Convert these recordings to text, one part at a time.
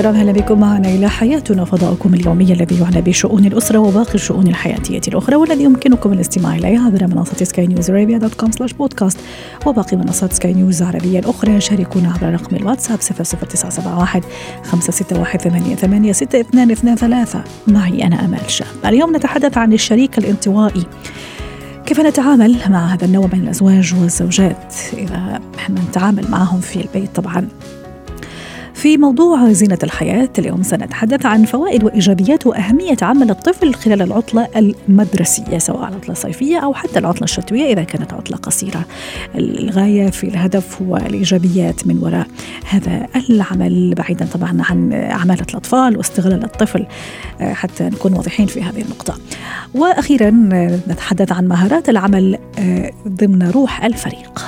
الكرام أهلا بكم معنا إلى حياتنا فضاؤكم اليومي الذي يعنى بشؤون الأسرة وباقي الشؤون الحياتية الأخرى والذي يمكنكم الاستماع إليه عبر منصة Sky News Arabia dot com slash podcast وباقي منصات سكاي نيوز العربية الأخرى. شاركونا عبر رقم الواتساب 00971 561 88 معي أنا امال شاب. اليوم نتحدث عن الشريك الانطوائي. كيف نتعامل مع هذا النوع من الأزواج والزوجات؟ إذا إحنا نتعامل معهم في البيت طبعا. في موضوع زينة الحياة اليوم سنتحدث عن فوائد وإيجابيات وأهمية عمل الطفل خلال العطلة المدرسية سواء العطلة الصيفية أو حتى العطلة الشتوية إذا كانت عطلة قصيرة. الغاية في الهدف والإيجابيات من وراء هذا العمل بعيدا طبعا عن عمالة الأطفال واستغلال الطفل حتى نكون واضحين في هذه النقطة. وأخيرا نتحدث عن مهارات العمل ضمن روح الفريق.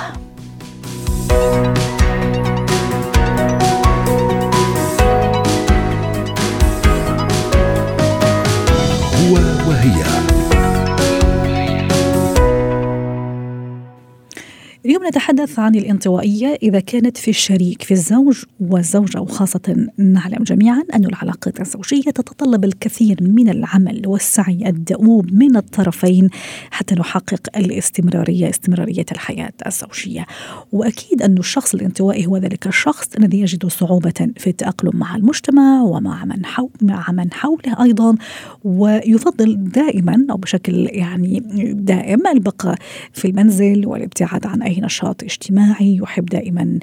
اليوم نتحدث عن الانطوائية إذا كانت في الشريك في الزوج والزوجة وخاصة نعلم جميعا أن العلاقات الزوجية تتطلب الكثير من العمل والسعي الدؤوب من الطرفين حتى نحقق الاستمرارية استمرارية الحياة الزوجية. وأكيد أن الشخص الانطوائي هو ذلك الشخص الذي يجد صعوبة في التأقلم مع المجتمع ومع من حول مع من حوله أيضا ويفضل دائما أو بشكل يعني دائم البقاء في المنزل والابتعاد عن أي نشاط اجتماعي يحب دائما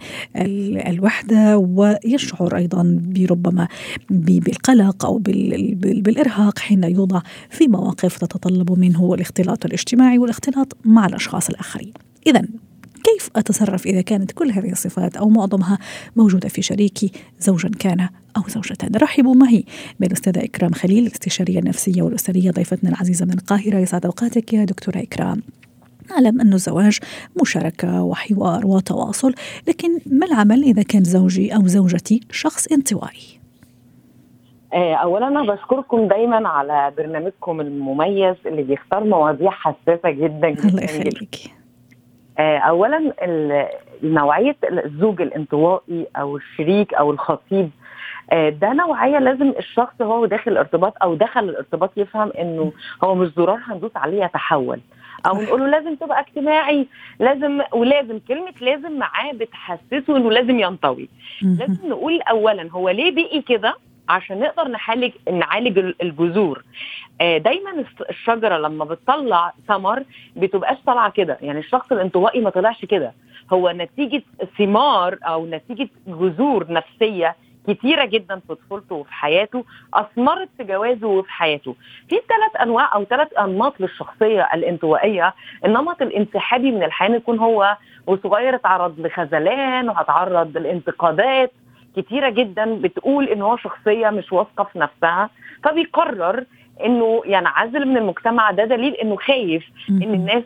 الوحدة ويشعر أيضا بربما بالقلق أو بالإرهاق حين يوضع في مواقف تتطلب منه الاختلاط الاجتماعي والاختلاط مع الأشخاص الآخرين. إذا كيف أتصرف إذا كانت كل هذه الصفات أو معظمها موجودة في شريكي زوجا كان أو زوجة رحبوا معي بالأستاذة إكرام خليل الاستشارية النفسية والأسرية ضيفتنا العزيزة من القاهرة. يسعد أوقاتك يا دكتورة إكرام. نعلم أن الزواج مشاركة وحوار وتواصل لكن ما العمل إذا كان زوجي أو زوجتي شخص انطوائي؟ اولا أنا بشكركم دايما على برنامجكم المميز اللي بيختار مواضيع حساسة جدا جدا الله يخليك. اولا نوعية الزوج الانطوائي أو الشريك أو الخطيب ده نوعية لازم الشخص هو داخل الارتباط أو دخل الارتباط يفهم إنه هو مش زرار هندوس عليه يتحول. أو نقول له لازم تبقى اجتماعي لازم ولازم كلمة لازم معاه بتحسسه إنه لازم ينطوي. لازم نقول اولا هو ليه بقي كده؟ عشان نقدر نعالج نعالج الجذور. دايما الشجرة لما بتطلع ثمر بتبقاش طالعة كده. يعني الشخص الانطوائي ما طلعش كده. هو نتيجة ثمار أو نتيجة جذور نفسية كتيرة جدا في طفولته وفي حياته أثمرت في جوازه وفي حياته. في ثلاث أنواع أو ثلاث أنماط للشخصية الانطوائية، النمط الانسحابي من الحياة يكون هو وصغير اتعرض لخذلان وهتعرض لانتقادات. كتيرة جدا بتقول إن هو شخصية مش واثقة في نفسها فبيقرر إنه ينعزل من المجتمع. ده دليل إنه خايف إن الناس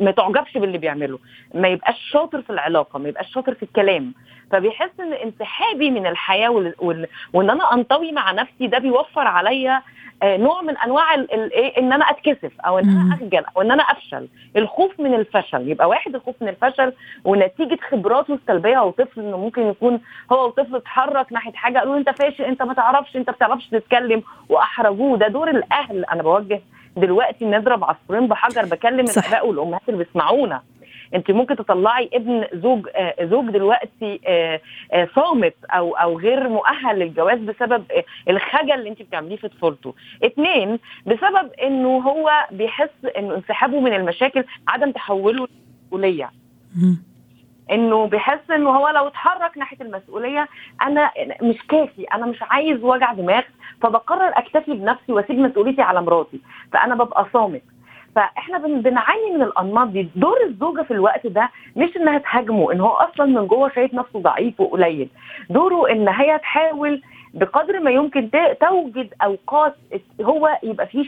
ما تعجبش باللي بيعمله. ما يبقاش شاطر في العلاقة ما يبقاش شاطر في الكلام. فبيحس إن انسحابي من الحياة وال... وال... وإن أنا أنطوي مع نفسي ده بيوفر عليا نوع من أنواع الايه إن أنا أتكسف أو إن أنا أخجل أو إن أنا أفشل. الخوف من الفشل يبقى واحد الخوف من الفشل ونتيجة خبراته السلبية أو طفل إنه ممكن يكون هو وطفل اتحرك ناحية حاجة قالوا أنت فاشل أنت ما تعرفش أنت ما بتعرفش تتكلم وأحرجوه. ده دور الأهل. أنا بوجه دلوقتي نضرب عصفورين بحجر بكلم الآباء والأمهات اللي بيسمعونا. انت ممكن تطلعي ابن زوج آه زوج دلوقتي آه آه صامت أو أو غير مؤهل للجواز بسبب الخجل اللي انت بتعمليه في طفولته. اثنين بسبب انه هو بيحس انه انسحابه من المشاكل عدم تحوله لمسؤوليه. انه بيحس انه هو لو اتحرك ناحية المسؤولية أنا مش كافي أنا مش عايز وجع دماغ فبقرر اكتفي بنفسي واسيب مسؤوليتي على مراتي فانا ببقى صامت فاحنا بنعاني من الأنماط دي. دور الزوجة في الوقت ده مش إنها تهاجمه إن هو أصلا من جوه شايف نفسه ضعيف وقليل. دوره إن هي تحاول بقدر ما يمكن توجد أوقات هو يبقى فيه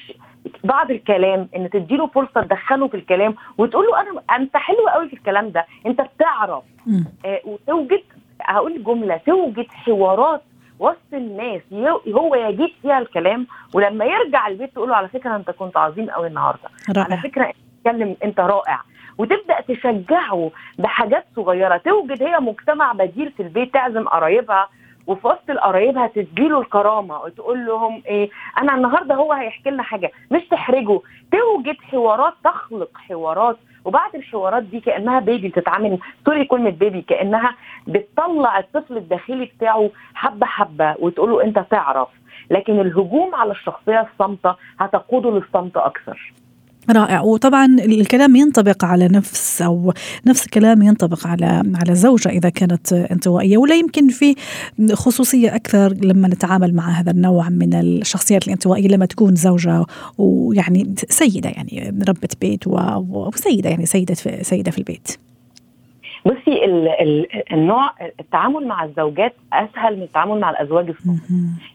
بعض الكلام إن تديله فرصة تدخله في الكلام وتقول له أنا أنت حلو قوي في الكلام ده أنت بتعرف. آه وتوجد هقول جملة توجد حوارات وسط الناس هو يجيب فيها الكلام ولما يرجع البيت تقول له على فكرة أنت كنت عظيم قوي النهارده. رائع. على فكرة اتكلم أنت رائع. وتبدأ تشجعه بحاجات صغيرة. توجد هي مجتمع بديل في البيت تعزم قرايبها وفي وسط القرايب هتديله الكرامة وتقول لهم إيه أنا النهارده هو هيحكي لنا حاجة. مش تحرجه. توجد حوارات تخلق حوارات وبعد الحوارات دي كأنها بيبي بتتعامل سوري كلمة بيبي كأنها بتطلع الطفل الداخلي بتاعه حبة حبة وتقول له أنت تعرف. لكن الهجوم على الشخصية الصامتة هتقوده للصمت أكثر. رائع وطبعا الكلام ينطبق على نفس أو نفس الكلام ينطبق على على زوجة إذا كانت انطوائية ولا يمكن في خصوصية أكثر لما نتعامل مع هذا النوع من الشخصيات الانطوائية لما تكون زوجة ويعني سيدة يعني ربة بيت وسيدة يعني سيدة في سيدة في البيت. بصي ال ال النوع التعامل مع الزوجات أسهل من التعامل مع الأزواج الصغار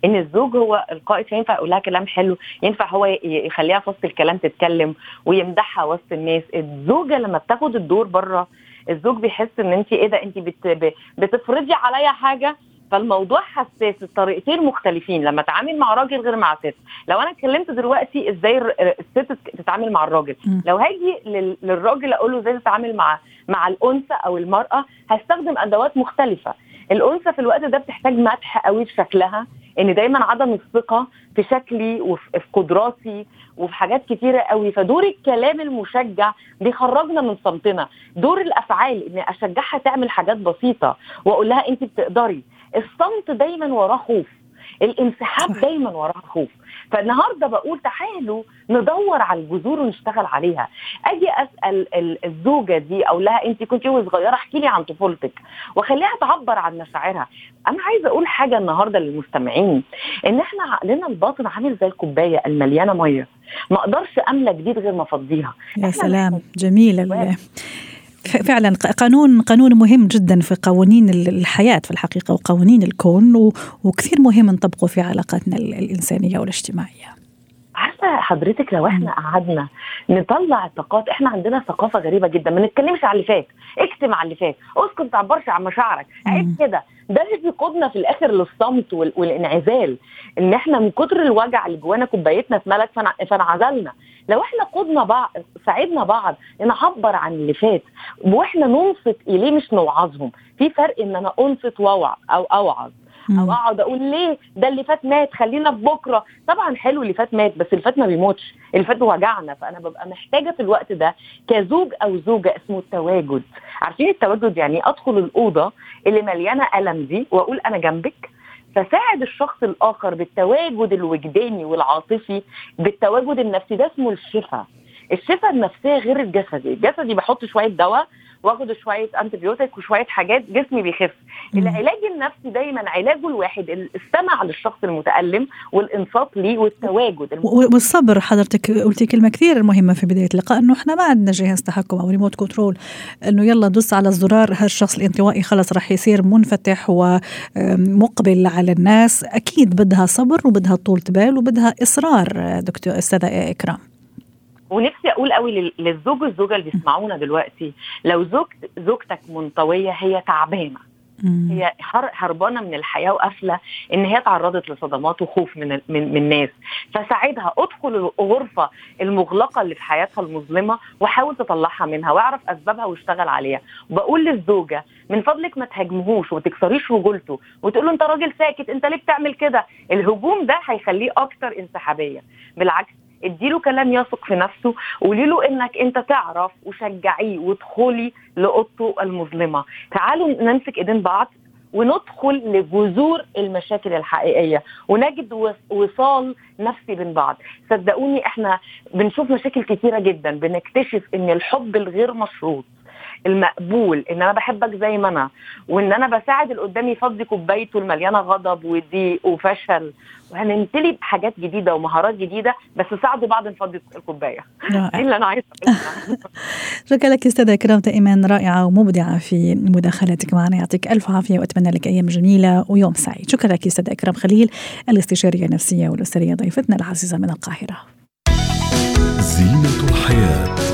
إن الزوج هو القائد فينفع يقول لها كلام حلو ينفع هو يخليها في وسط الكلام تتكلم ويمدحها وسط الناس. الزوجة لما بتاخد الدور بره الزوج بيحس إن انت إيه ده انت بت بتفرضي عليا حاجة فالموضوع حساس الطريقتين مختلفين. لما أتعامل مع راجل غير مع ست. لو أنا اتكلمت دلوقتي إزاي الست تتعامل مع الراجل. لو هاجي للراجل أقول له إزاي تتعامل مع مع الأنثى أو المرأة هستخدم أدوات مختلفة. الأنثى في الوقت ده بتحتاج مدح قوي في شكلها إن دايما عدم الثقة في شكلي وفي قدراتي وفي حاجات كتيرة قوي. فدور الكلام المشجع بيخرجنا من صمتنا. دور الأفعال ان أشجعها تعمل حاجات بسيطة وأقول لها انت بتقدري. الصمت دايما وراه خوف. الانسحاب دايما وراه خوف. فالنهاردة بقول تعالوا ندور على الجذور ونشتغل عليها. أجي أسأل الزوجة دي أو لها أنت كنت صغيرة احكي لي عن طفولتك. واخليها تعبر عن مشاعرها. أنا عايزة أقول حاجة النهارده للمستمعين. إن إحنا عقلنا الباطن عامل زي الكوباية المليانة مية. ما أقدرش املى جديد غير ما أفضيها. يا سلام. جميله فعلا قانون قانون مهم جدا في قوانين الحياة في الحقيقة وقوانين الكون وكثير مهم نطبقه في علاقاتنا الإنسانية والإجتماعية. عارفة حضرتك لو إحنا قعدنا نطلع الطاقات إحنا عندنا ثقافة غريبة جدا ما نتكلمش على اللي فات اكتم على اللي فات اسكت ما تعبرش عن مشاعرك عيب كده. ده اللي بيقودنا في الآخر للصمت والانعزال إن إحنا من كتر الوجع اللي جوانا كوبايتنا اتملت فانعزلنا لو إحنا قدنا بعض ساعدنا بعض نعبر عن اللي فات وإحنا ننصت إليه مش نوعظهم. في فرق إن أنا أنصت واوعظ أو أوعظ. أو اقعد أقول ليه ده اللي فات مات خلينا في بكرة. طبعا حلو اللي فات مات بس اللي فات ما بيموتش. اللي فات وجعنا فأنا ببقى محتاجة في الوقت ده كزوج أو زوجة اسمه التواجد. عارفين التواجد يعني أدخل الأوضة اللي مليانة ألم دي وأقول أنا جنبك؟ فساعد الشخص الآخر بالتواجد الوجداني والعاطفي بالتواجد النفسي ده اسمه الشفاء. الشفاء النفسية غير الجسدي. الجسدي بحط شوية دواء واخد شوية antibiotic وشوية حاجات جسمي بيخف. العلاج النفسي دايما علاجه الواحد السمع للشخص المتألم والانصات ليه والتواجد. والصبر حضرتك قلتي كلمة كثير مهمة في بداية اللقاء إنه إحنا ما عندنا جهاز تحكم أو remote control إنه يلا دس على الزرار هالشخص الانطوائي خلص راح يصير منفتح ومقبل على الناس. أكيد بدها صبر وبدها طولة بال وبدها إصرار دكتور أستاذة إكرام. ونفسي أقول قوي للزوج والزوجة اللي بيسمعونا دلوقتي لو زوج زوجتك منطوية هي تعبانة. هي هربانة من الحياة وقافلة إن هي تعرضت لصدمات وخوف من من من الناس. فساعدها ادخل الغرفة المغلقة اللي في حياتها المظلمة وحاول تطلعها منها واعرف أسبابها واشتغل عليها. وبقول للزوجة من فضلك ما تهاجمهوش وما تكسريش رجولته وتقول له أنت راجل ساكت أنت ليه بتعمل كده؟ الهجوم ده هيخليه أكتر انسحابية. بالعكس اديله كلام يثق في نفسه قولي له إنك أنت تعرف وشجعيه وادخلي لأوضته المظلمة. تعالوا نمسك إيدين بعض وندخل لجذور المشاكل الحقيقية ونجد وصال نفسي بين بعض. صدقوني إحنا بنشوف مشاكل كتيرة جدا بنكتشف إن الحب الغير مشروط المقبول إن أنا بحبك زي ما أنا وإن أنا بساعد اللي قدامي يفضي كوبايته المليانة غضب وضيق وفشل. وهنمتلي بحاجات جديدة ومهارات جديدة بس ساعدوا بعض نفضي الكوباية. دي اللي أنا عايزة شكرا لك أستاذة اكرام دائما رائعة ومبدعة في مداخلتك معنا. يعطيك ألف عافية وأتمنى لك أيام جميلة ويوم سعيد. شكرا لك أستاذة اكرام خليل الاستشارية النفسية والأسرية ضيفتنا العزيزة من القاهرة. زينة الحياة.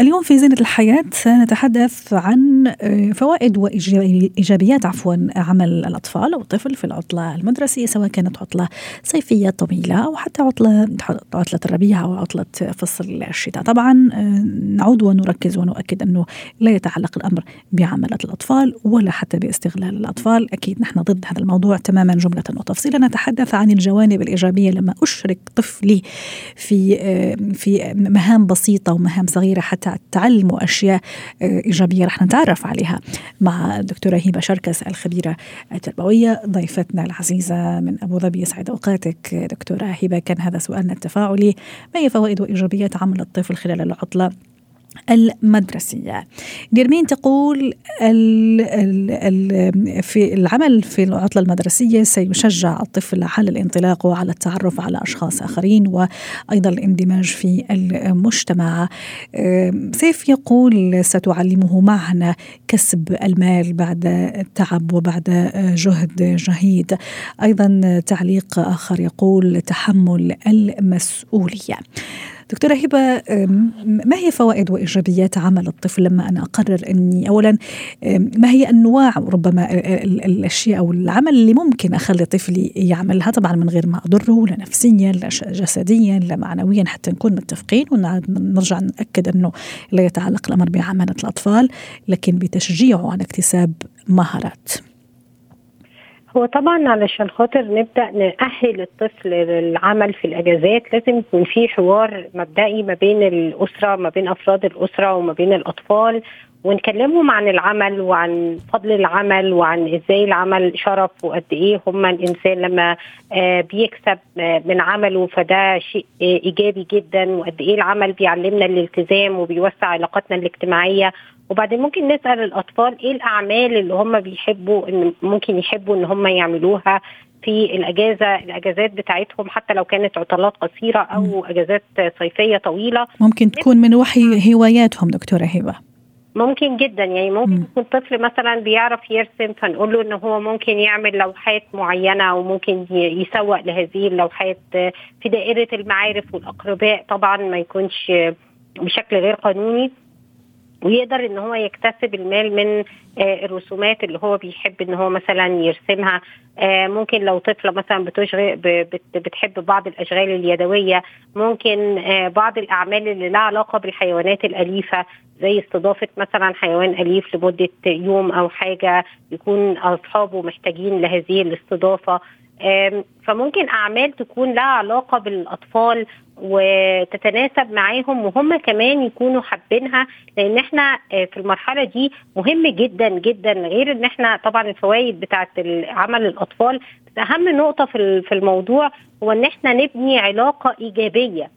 اليوم في زينة الحياة سنتحدث عن آه، فوائد وإيجابيات عفوا عمل الأطفال أو الطفل في العطلة المدرسية سواء كانت عطلة صيفية طويلة أو حتى عطلة عطلة الربيع أو عطلة فصل الشتاء. طبعا آه، نعود ونركز ونؤكد أنه لا يتعلق الأمر بعملة الأطفال ولا حتى باستغلال الأطفال. أكيد نحن ضد هذا الموضوع تماما جملة وتفصيلا. نتحدث عن الجوانب الإيجابية لما أشرك طفلي في آه، في مهام بسيطة ومهام صغيرة حتى تعلموا أشياء آه، إيجابية رح نتعرف عليها مع الدكتورة هبة شركس الخبيرة التربوية ضيفتنا العزيزة من أبو ظبي. يسعد أوقاتك دكتورة هبة. كان هذا سؤالنا التفاعلي. ما هي فوائد وإيجابيات عمل الطفل خلال العطلة؟ المدرسية. نيرمين تقول ال ال ال في العمل في العطلة المدرسية سيشجع الطفل على الانطلاق وعلى التعرف على أشخاص آخرين وأيضا الاندماج في المجتمع. سيف يقول ستعلمه معنى كسب المال بعد تعب وبعد جهد جهيد أيضا تعليق آخر يقول تحمل المسؤولية. دكتورة هبة ما هي فوائد وإيجابيات عمل الطفل لما أنا أقرر أني أولا ما هي أنواع ربما الأشياء أو العمل اللي ممكن أخلي طفلي يعملها؟ طبعا من غير ما أضره لا نفسيا لا جسديا لا معنويا حتى نكون متفقين ونرجع نأكد أنه لا يتعلق الأمر بعملة الأطفال لكن بتشجيعه على اكتساب مهارات. هو طبعا علشان خاطر نبدأ نأهل الطفل للعمل في الإجازات لازم يكون في حوار مبدئي ما بين الأسرة ما بين أفراد الأسرة وما بين الأطفال. ونكلمهم عن العمل وعن فضل العمل وعن إزاي العمل شرف وقد إيه هم الإنسان لما آه، بيكسب آه، من عمله فده شيء آه، إيجابي جدا وقد إيه العمل بيعلمنا الالتزام وبيوسع علاقاتنا الاجتماعية. وبعدين ممكن نسأل الأطفال إيه الأعمال اللي هم بيحبوا إن ممكن يحبوا إن هم يعملوها في الأجازة الأجازات بتاعتهم حتى لو كانت عطلات قصيرة أو أجازات صيفية طويلة. ممكن تكون من وحي هواياتهم دكتورة هبة. ممكن جدا. يعني ممكن يكون طفل مثلا بيعرف يرسم فنقول له إن هو ممكن يعمل لوحات معينة أو ممكن يسوق لهذه اللوحات. في دائرة المعارف والأقرباء طبعا ما يكونش بشكل غير قانوني. ويقدر إن هو يكتسب المال من آه، الرسومات اللي هو بيحب إن هو مثلا يرسمها. آه، ممكن لو طفلة مثلا بتشغل بتحب بعض الأشغال اليدوية ممكن آه، بعض الأعمال اللي لها علاقة بالحيوانات الأليفة زي استضافة مثلا حيوان أليف لمدة يوم أو حاجة يكون أصحابه محتاجين لهذه الاستضافة. فممكن أعمال تكون لها علاقة بالأطفال وتتناسب معاهم وهم كمان يكونوا حابينها لأن إحنا آه، في المرحلة دي مهم جدا جدا غير إن إحنا طبعا الفوائد بتاعه عمل الأطفال. أهم نقطة في في الموضوع هو إن إحنا نبني علاقة إيجابية.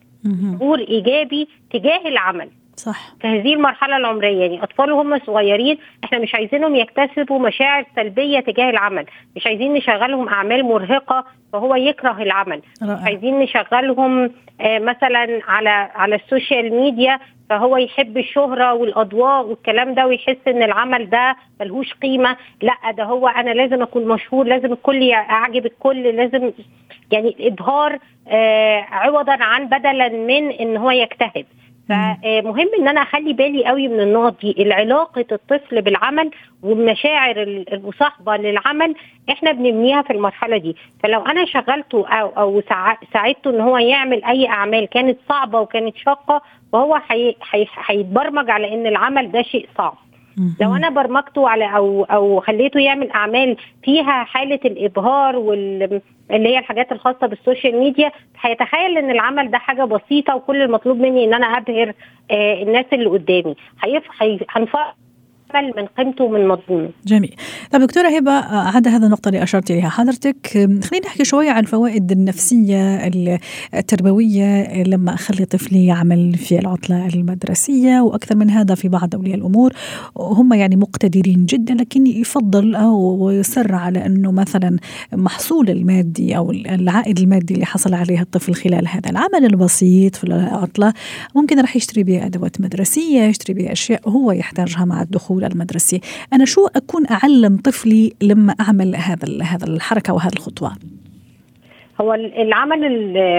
ظهور إيجابي تجاه العمل. صح. في هذه المرحلة العمرية يعني أطفال وهم صغيرين إحنا مش عايزينهم يكتسبوا مشاعر سلبية تجاه العمل. مش عايزين نشغلهم أعمال مرهقة فهو يكره العمل. رأى. مش عايزين نشغلهم آه مثلا على على السوشيال ميديا فهو يحب الشهرة والأضواء والكلام ده ويحس إن العمل ده ملهوش قيمة. لا ده هو أنا لازم أكون مشهور لازم الكل أعجب الكل لازم يعني الإبهار آه عوضا عن بدلا من إن هو يجتهد فمهم إن أنا أخلي بالي قوي من النقط دي. العلاقة الطفل بالعمل والمشاعر المصاحبة للعمل إحنا بنبنيها في المرحلة دي. فلو أنا شغلته أو أو ساعدته إن هو يعمل أي أعمال كانت صعبة وكانت شاقة فهو هيتبرمج على إن العمل ده شيء صعب. لو أنا برمجته على أو أو خليته يعمل أعمال فيها حالة الإبهار وال اللي هي الحاجات الخاصة بال social media هيتخيل إن العمل ده حاجة بسيطة وكل المطلوب مني إن أنا أبهر آه الناس اللي قدامي. هنفرق أقل من قيمته ومن مضمونه. جميل. طب دكتورة هبة عدا هذا النقطة اللي أشرت إليها حضرتك خلينا نحكي شوية عن الفوائد النفسية التربوية لما أخلي طفلي يعمل في العطلة المدرسية وأكثر من هذا في بعض أولياء الأمور هم يعني مقتدرين جدا لكن يفضل أو يصر على أنه مثلا محصول المادي أو العائد المادي اللي حصل عليه الطفل خلال هذا العمل البسيط في العطلة ممكن راح يشتري به أدوات مدرسية يشتري به أشياء هو يحتاجها مع الدخول المدرسي أنا شو أكون أعلم طفلي لما أعمل هذا هذا الحركة وهذه الخطوة؟ هو العمل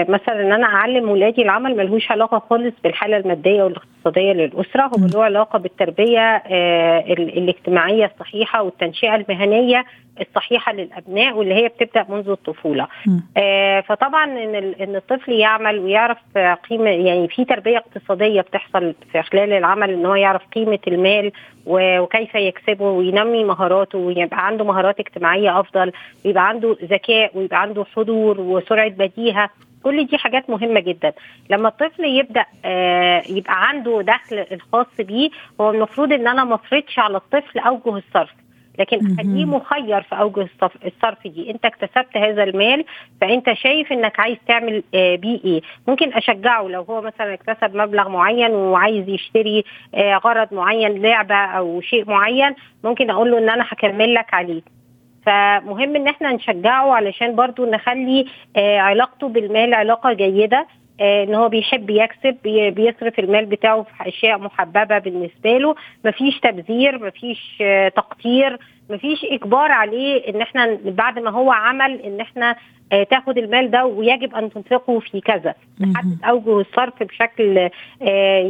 مثلا ان أنا أعلم ولادي العمل ملهوش علاقة خالص بالحالة المادية والاقتصاديه للأسرة هو له علاقة بالتربية آه، الاجتماعية الصحيحة والتنشئة المهنية الصحيحة للأبناء واللي هي بتبدأ منذ الطفولة. آه فطبعا إن إن الطفل يعمل ويعرف قيمة يعني في تربية اقتصادية بتحصل في خلال العمل إن هو يعرف قيمة المال وكيف يكسبه وينمي مهاراته ويبقى عنده مهارات اجتماعية أفضل ويبقى عنده ذكاء ويبقى عنده حضور وسرعة بديهة. كل دي حاجات مهمة جدا. لما الطفل يبدأ آه يبقى عنده دخل الخاص بيه هو المفروض إن أنا ما أفرضش على الطفل أوجه الصرف. لكن أخليه مخير في أوجه الصرف دي. أنت اكتسبت هذا المال فأنت شايف إنك عايز تعمل آه، بيه إيه؟ ممكن أشجعه. لو هو مثلا اكتسب مبلغ معين وعايز يشتري آه، غرض معين لعبة أو شيء معين ممكن أقول له إن أنا هكمل لك عليه. فمهم إن إحنا نشجعه علشان برضو نخلي آه، علاقته بالمال علاقة جيدة آه، إن هو بيحب يكسب بيصرف المال بتاعه في أشياء محببة بالنسبة له. مفيش تبذير مفيش آه، تقطير مفيش إجبار عليه إن إحنا بعد ما هو عمل إن إحنا آه، تاخد المال ده ويجب أن تنفقه في كذا نحدد أوجه الصرف بشكل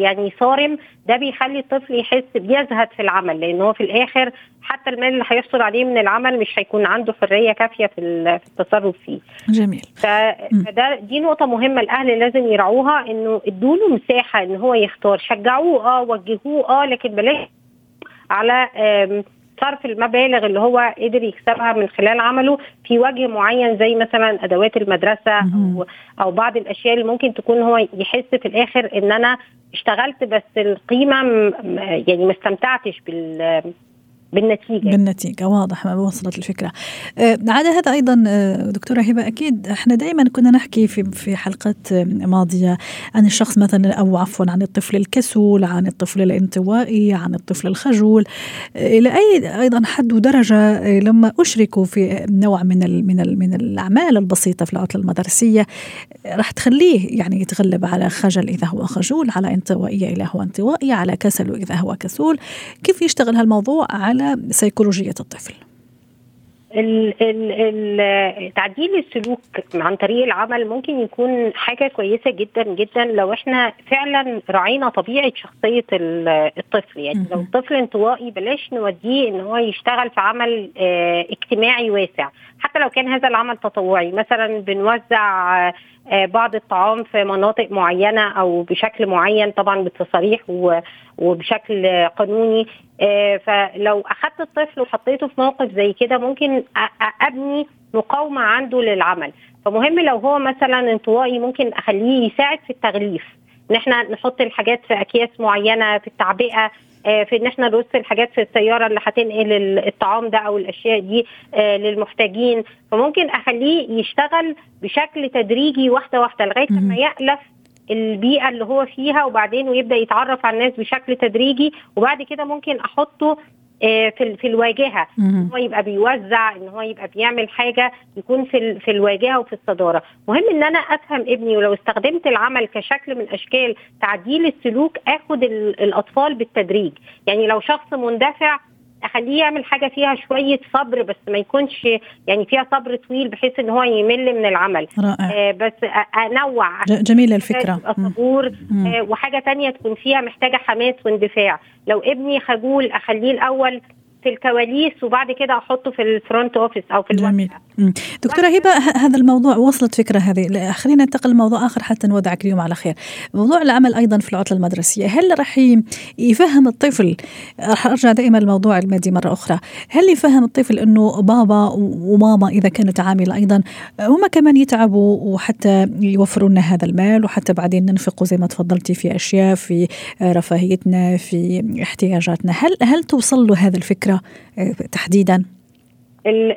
يعني صارم ده بيخلي الطفل يحس بيزهد في العمل لأن هو في الآخر حتى المال اللي هيحصل عليه من العمل مش هيكون عنده حرية كافية في التصرف فيه. جميل. فده دي نقطة مهمة الأهل لازم يراعوها إنه ادوا له مساحة إن هو يختار شجعوه آه وجهوه آه لكن بلاش على صرف المبالغ اللي هو قدر يكسبها من خلال عمله في وجه معين زي مثلا أدوات المدرسة أو أو بعض الأشياء اللي ممكن تكون هو يحس في الآخر إن أنا اشتغلت بس القيمة يعني ما استمتعتش بال بالنتيجة. بالنتيجة واضح ما وصلت الفكرة. آه على هذا أيضا آه دكتورة هبة أكيد إحنا دائما كنا نحكي في في حلقات ماضية عن الشخص مثلا أو عفوا عن الطفل الكسول عن الطفل الانطوائي عن الطفل الخجول. آه إلى أي أيضا حد ودرجة آه لما أشركوا في نوع من من من الأعمال البسيطة في العطلة المدرسية راح تخليه يعني يتغلب على خجل إذا هو خجول على انطوائية إذا هو انطوائي على كسل إذا هو كسول. كيف يشتغل هالموضوع؟ على سيكولوجية الطفل. ال ال تعديل السلوك عن طريق العمل ممكن يكون حاجة كويسة جدا جدا لو إحنا فعلا راعينا طبيعة شخصية الطفل. يعني لو الطفل انطوائي بلاش نوديه إن هو يشتغل في عمل آه اجتماعي واسع. حتى لو كان هذا العمل تطوعي. مثلا بنوزع آه بعض الطعام في مناطق معينة أو بشكل معين طبعا بتصاريح وبشكل قانوني. فلو اخذت الطفل وحطيته في موقف زي كده ممكن أبني مقاومة عنده للعمل. فمهم لو هو مثلا انطوائي ممكن أخليه يساعد في التغليف. إن إحنا نحط الحاجات في أكياس معينة في التعبئة آه، في إن إحنا نرص الحاجات في السيارة اللي هتنقل الطعام ده أو الأشياء دي آه، للمحتاجين. فممكن أخليه يشتغل بشكل تدريجي واحدة واحدة لغاية ما يألف البيئة اللي هو فيها وبعدين ويبدأ يتعرف على الناس بشكل تدريجي وبعد كده ممكن أحطه آه، في في الواجهة. إن هو يبقى بيوزع إن هو يبقى بيعمل حاجة يكون في في الواجهة وفي الصدارة. مهم إن أنا أفهم ابني ولو استخدمت العمل كشكل من أشكال تعديل السلوك آخد الأطفال بالتدريج. يعني لو شخص مندفع أخليه يعمل حاجة فيها شوية صبر بس ما يكونش يعني فيها صبر طويل بحيث إن هو يمل من العمل. رائع. آه بس أنوع. جميلة الفكرة. صبور آه وحاجة تانية تكون فيها محتاجة حماس واندفاع. لو ابني خجول أخليه الأول في الكواليس وبعد كده أحطه في ال front office أو في جميل. دكتورة هبة هذا الموضوع وصلت فكرة هذه. خلينا ننتقل لموضوع آخر حتى نودعك اليوم على خير. موضوع العمل أيضا في العطلة المدرسية. هل راح يفهم الطفل راح أرجع دائما للموضوع المادي مرة أخرى. هل يفهم الطفل إنه بابا وماما إذا كانت عامله أيضا هم كمان يتعبوا وحتى يوفروا لنا هذا المال وحتى بعدين ننفقوا زي ما تفضلتي في أشياء في رفاهيتنا في احتياجاتنا. هل هل توصل له هذه الفكرة؟ تحديدا؟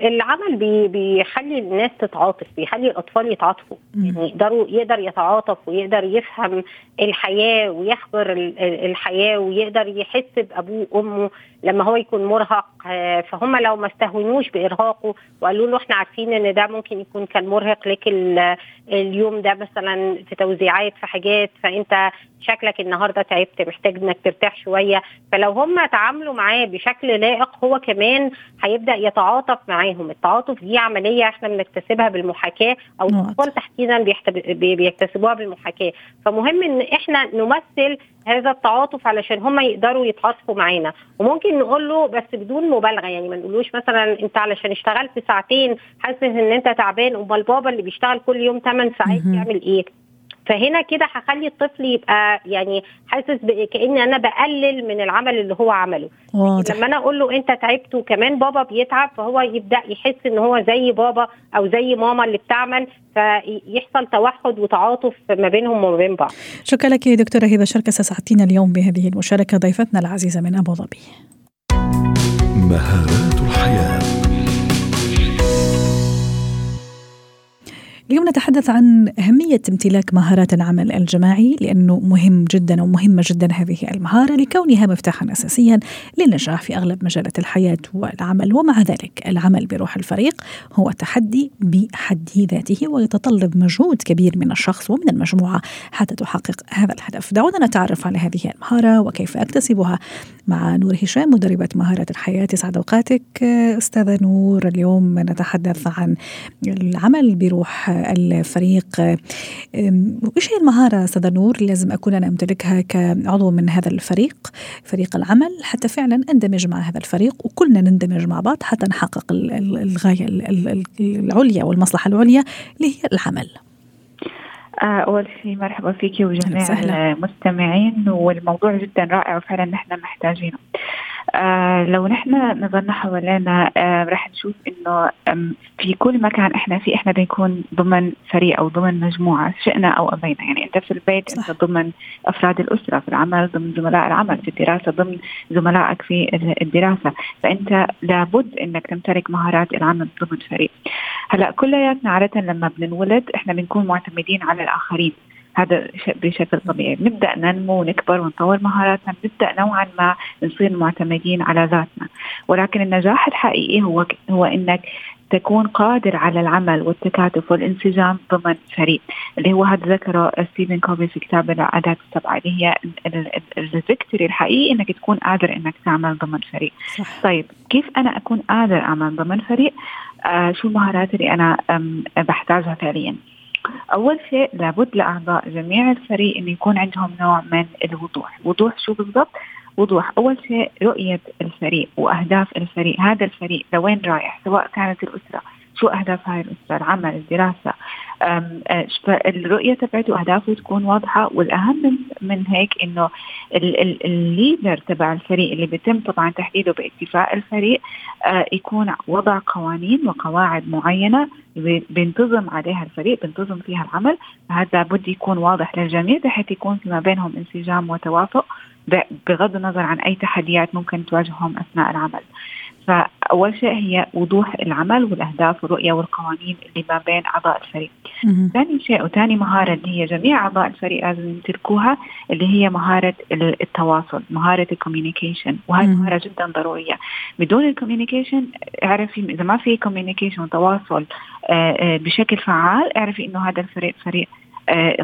العمل بي بيخلي الناس تتعاطف بيخلي الأطفال يتعاطفوا. يعني يقدروا يقدر يتعاطف ويقدر يفهم الحياة ويخبر الحياة ويقدر يحس بأبوه وأمه. لما هو يكون مرهق آه، فهم لو ما استهونوش بإرهاقه وقالوا له إحنا عارفين إن ده ممكن يكون كان مرهق لك اليوم ده مثلا في توزيعات في حاجات فأنت شكلك النهارده تعبت محتاج إنك ترتاح شوية. فلو هم تعاملوا معاه بشكل لائق هو كمان هيبدأ يتعاطف معاهم. التعاطف دي عملية إحنا بنكتسبها بالمحاكاة أو الاطفال تحديدا بيكتسبوها بالمحاكاة. فمهم إن إحنا نمثل هذا التعاطف علشان هم يقدروا يتعاطفوا معانا. وممكن نقول له بس بدون مبالغة يعني ما نقولوش مثلا أنت علشان اشتغلت ساعتين حاسس إن أنت تعبان أمال بابا اللي بيشتغل كل يوم 8 ساعات يعمل إيه؟ فهنا كده هخلي الطفل يبقى يعني حاسس كان أنا بقلل من العمل اللي هو عمله. واضح. لما أنا أقول له أنت تعبت وكمان بابا بيتعب فهو يبدأ يحس إن هو زي بابا أو زي ماما اللي بتعمل فيحصل توحد وتعاطف ما بينهم وما بين بعض. شكرا لك دكتورة هبة شركه سعدتينا اليوم بهذه المشاركة ضيفتنا العزيزة من أبو ظبي. مهارات اليوم نتحدث عن أهمية امتلاك مهارات العمل الجماعي لأنه مهم جدا ومهمة جدا هذه المهارة لكونها مفتاحا أساسيا للنجاح في أغلب مجالات الحياة والعمل. ومع ذلك العمل بروح الفريق هو تحدي بحد ذاته ويتطلب مجهود كبير من الشخص ومن المجموعة حتى تحقق هذا الهدف. دعونا نتعرف على هذه المهارة وكيف أكتسبها. مع نور هشام مدربة مهارات الحياة يسعد أوقاتك. أستاذة نور اليوم نتحدث عن العمل بروح الفريق. وإيش هي المهارة أستاذة نور اللي لازم أكون أنا أمتلكها كعضو من هذا الفريق فريق العمل حتى فعلا أندمج مع هذا الفريق وكلنا نندمج مع بعض حتى نحقق الغاية العليا والمصلحة العليا اللي هي العمل. آه، أول شيء مرحبا فيك وجميع المستمعين والموضوع جدا رائع وفعلا نحن محتاجينه. آه لو نحن نظرنا حوالينا آه رح نشوف إنه في كل مكان إحنا فيه إحنا بنكون ضمن فريق أو ضمن مجموعة شئنا أو أبينا. يعني أنت في البيت صح. انت ضمن أفراد الأسرة في العمل ضمن زملاء العمل في الدراسة ضمن زملائك في الدراسة. فأنت لابد إنك تمتلك مهارات العمل ضمن فريق. هلأ كلياتنا عادة لما بننولد إحنا بنكون معتمدين على الآخرين. هذا بشكل طبيعي. بنبدا ننمو ونكبر ونطور مهاراتنا بنبدا نوعا ما نصير معتمدين على ذاتنا. ولكن النجاح الحقيقي هو هو إنك تكون قادر على العمل والتكاتف والانسجام ضمن فريق. اللي هو هذا ذكره ستيفن كوفي في كتاب العادات السبعة اللي هي ال victory الحقيقي إنك تكون قادر إنك تعمل ضمن فريق. صح. طيب كيف أنا أكون قادر أعمل ضمن فريق؟ آه شو المهارات اللي أنا بحتاجها فعليا؟ أول شيء لابد لأعضاء جميع الفريق إن يكون عندهم نوع من الوضوح. وضوح شو بالضبط؟ وضوح. أول شيء رؤية الفريق وأهداف الفريق. هذا الفريق لوين رايح؟ سواء كانت الأسرة. شو أهداف هاي الأسرة؟ العمل الدراسة. الرؤية تبعته اهدافه تكون واضحة. والأهم من هيك إنه الليدر تبع الفريق اللي بيتم طبعا تحديده باتفاق الفريق آه، يكون وضع قوانين وقواعد معينة بينتظم عليها الفريق بينتظم فيها العمل فهذا لابد يكون واضح للجميع بحيث يكون فيما بينهم انسجام وتوافق بغض النظر عن أي تحديات ممكن تواجههم أثناء العمل. فأول شيء هي وضوح العمل والأهداف والرؤية والقوانين اللي ما بين أعضاء الفريق. ثاني شيء وثاني مهارة اللي هي جميع أعضاء الفريق لازم يمتلكوها اللي هي مهارة التواصل، مهارة ال communication وهي مهارة جدا ضرورية. بدون ال communication اعرفي إذا ما في communication وتواصل آه، آه، بشكل فعال اعرفي إنه هذا الفريق فريق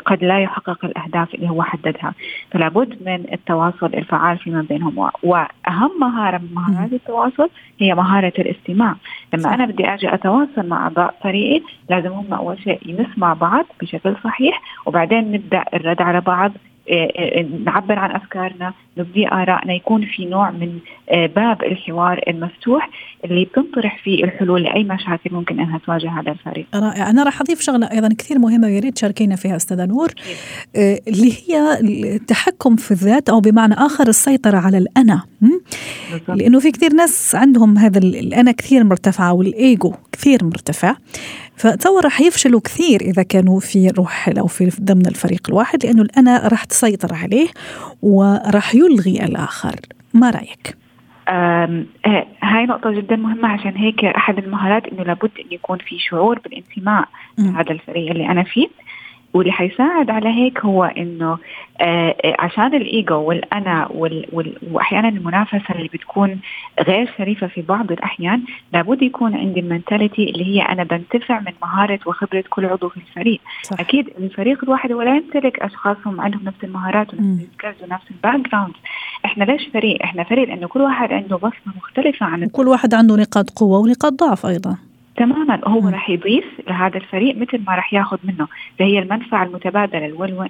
قد لا يحقق الأهداف اللي هو حددها. فلا بد من التواصل الفعال فيما بينهم. وأهم مهارة من مهارات التواصل هي مهارة الاستماع. لما أنا بدي أجي أتواصل مع أعضاء فريقي لازم هم أول شيء نسمع بعض بشكل صحيح وبعدين نبدأ الرد على بعض آه، آه، نعبر عن أفكارنا نبدي آرائنا يكون في نوع من آه، باب الحوار المفتوح. اللي بتنطرح فيه الحلول لأي مشاكل ممكن إنها تواجه هذا الفريق. رائع، أنا راح أضيف شغلة أيضا كثير مهمة ويا ريت تشاركينا فيها أستاذة نور اللي هي التحكم في الذات أو بمعنى آخر السيطرة على الأنا. لأنه في كثير ناس عندهم هذا الأنا كثير مرتفعه والايجو كثير مرتفع. فتصور رح يفشلوا كثير إذا كانوا في روح أو في ضمن الفريق الواحد لأنه الأنا راح تسيطر عليه وراح يلغي الآخر. ما رأيك؟ آه، هاي نقطة جدا مهمة عشان هيك أحد المهارات إنه لابد إنه يكون في شعور بالانتماء لهذا الفريق اللي أنا فيه. واللي حيساعد على هيك هو إنه آه عشان الإيجو والأنا وال وال وأحيانا المنافسة اللي بتكون غير شريفة في بعض الأحيان لابد يكون عندي ال mentality اللي هي أنا بنتفع من مهارة وخبرة كل عضو في الفريق. صح. أكيد الفريق الواحد ولا يمتلك اشخاص هم عندهم نفس المهارات ونفس ال skills ونفس ال background إحنا ليش فريق؟ إحنا فريق لأنه كل واحد عنده بصمة مختلفة عن كل واحد عنده نقاط قوة ونقاط ضعف أيضا. تماما هو راح يضيف لهذا الفريق مثل ما راح ياخذ منه. فهي المنفعة المتبادلة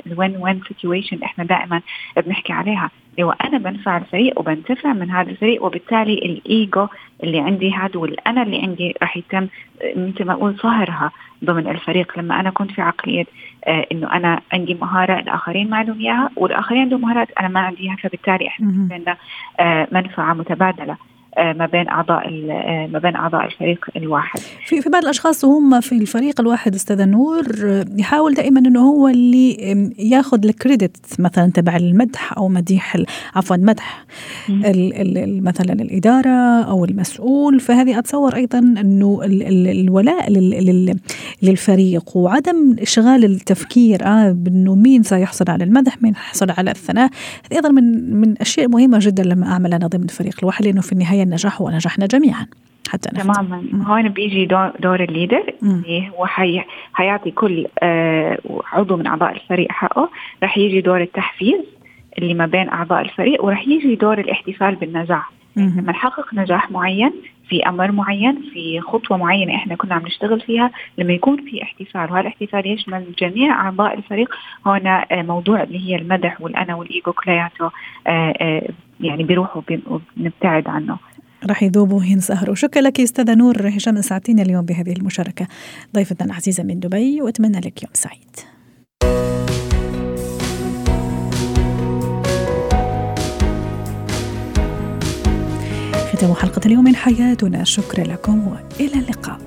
ال win-win situation إحنا دائما بنحكي عليها. هو أنا بنفع الفريق وبنتفع من هذا الفريق وبالتالي الإيجو اللي عندي هذا والأنا اللي عندي راح يتم مثل ما أقول صهرها ضمن الفريق. لما أنا كنت في عقلية آه إنه أنا عندي مهارة الآخرين ما عندهم إياها والآخرين عندهم مهارات أنا ما عندي إياها فبالتالي إحنا عندنا آه منفعة متبادلة. ما بين أعضاء آه، ما بين أعضاء الفريق الواحد. في في بعض الأشخاص وهم في الفريق الواحد أستاذ نور آه، يحاول دائما إنه هو اللي ياخذ الكريدت مثلا تبع المدح أو مديح عفوا مدح مثلا الإدارة أو المسؤول. فهذه أتصور أيضا إنه الولاء للفريق وعدم إشغال التفكير آه بإنه مين سيحصل على المدح مين يحصل على الثناء. هذه أيضا من من أشياء مهمة جدا لما أعمل أنا ضمن الفريق الواحد لأنه في النهاية النجاح هو نجحنا جميعا. حتى نفت. تماما. هون بيجي دور, الليدر اللي هو حي حيعطي كل آه عضو من أعضاء الفريق حقه. رح يجي دور التحفيز اللي ما بين أعضاء الفريق ورح يجي دور الاحتفال بالنجاح. لما نحقق نجاح معين في أمر معين في خطوة معينة إحنا كنا عم نشتغل فيها لما يكون في احتفال وهذا الاحتفال يشمل جميع أعضاء الفريق. هنا آه، موضوع اللي هي المدح والأنا والإيجو كلياته آه، آه، يعني بيروحوا وبنبتعد عنه. راح يذوبوا وينسهروا شكرا لك أستاذة نور هشام ساعتين اليوم بهذه المشاركة. ضيفتنا العزيزه من دبي وأتمنى لك يوم سعيد. ختام حلقة اليوم من حياتنا. شكرا لكم وإلى اللقاء.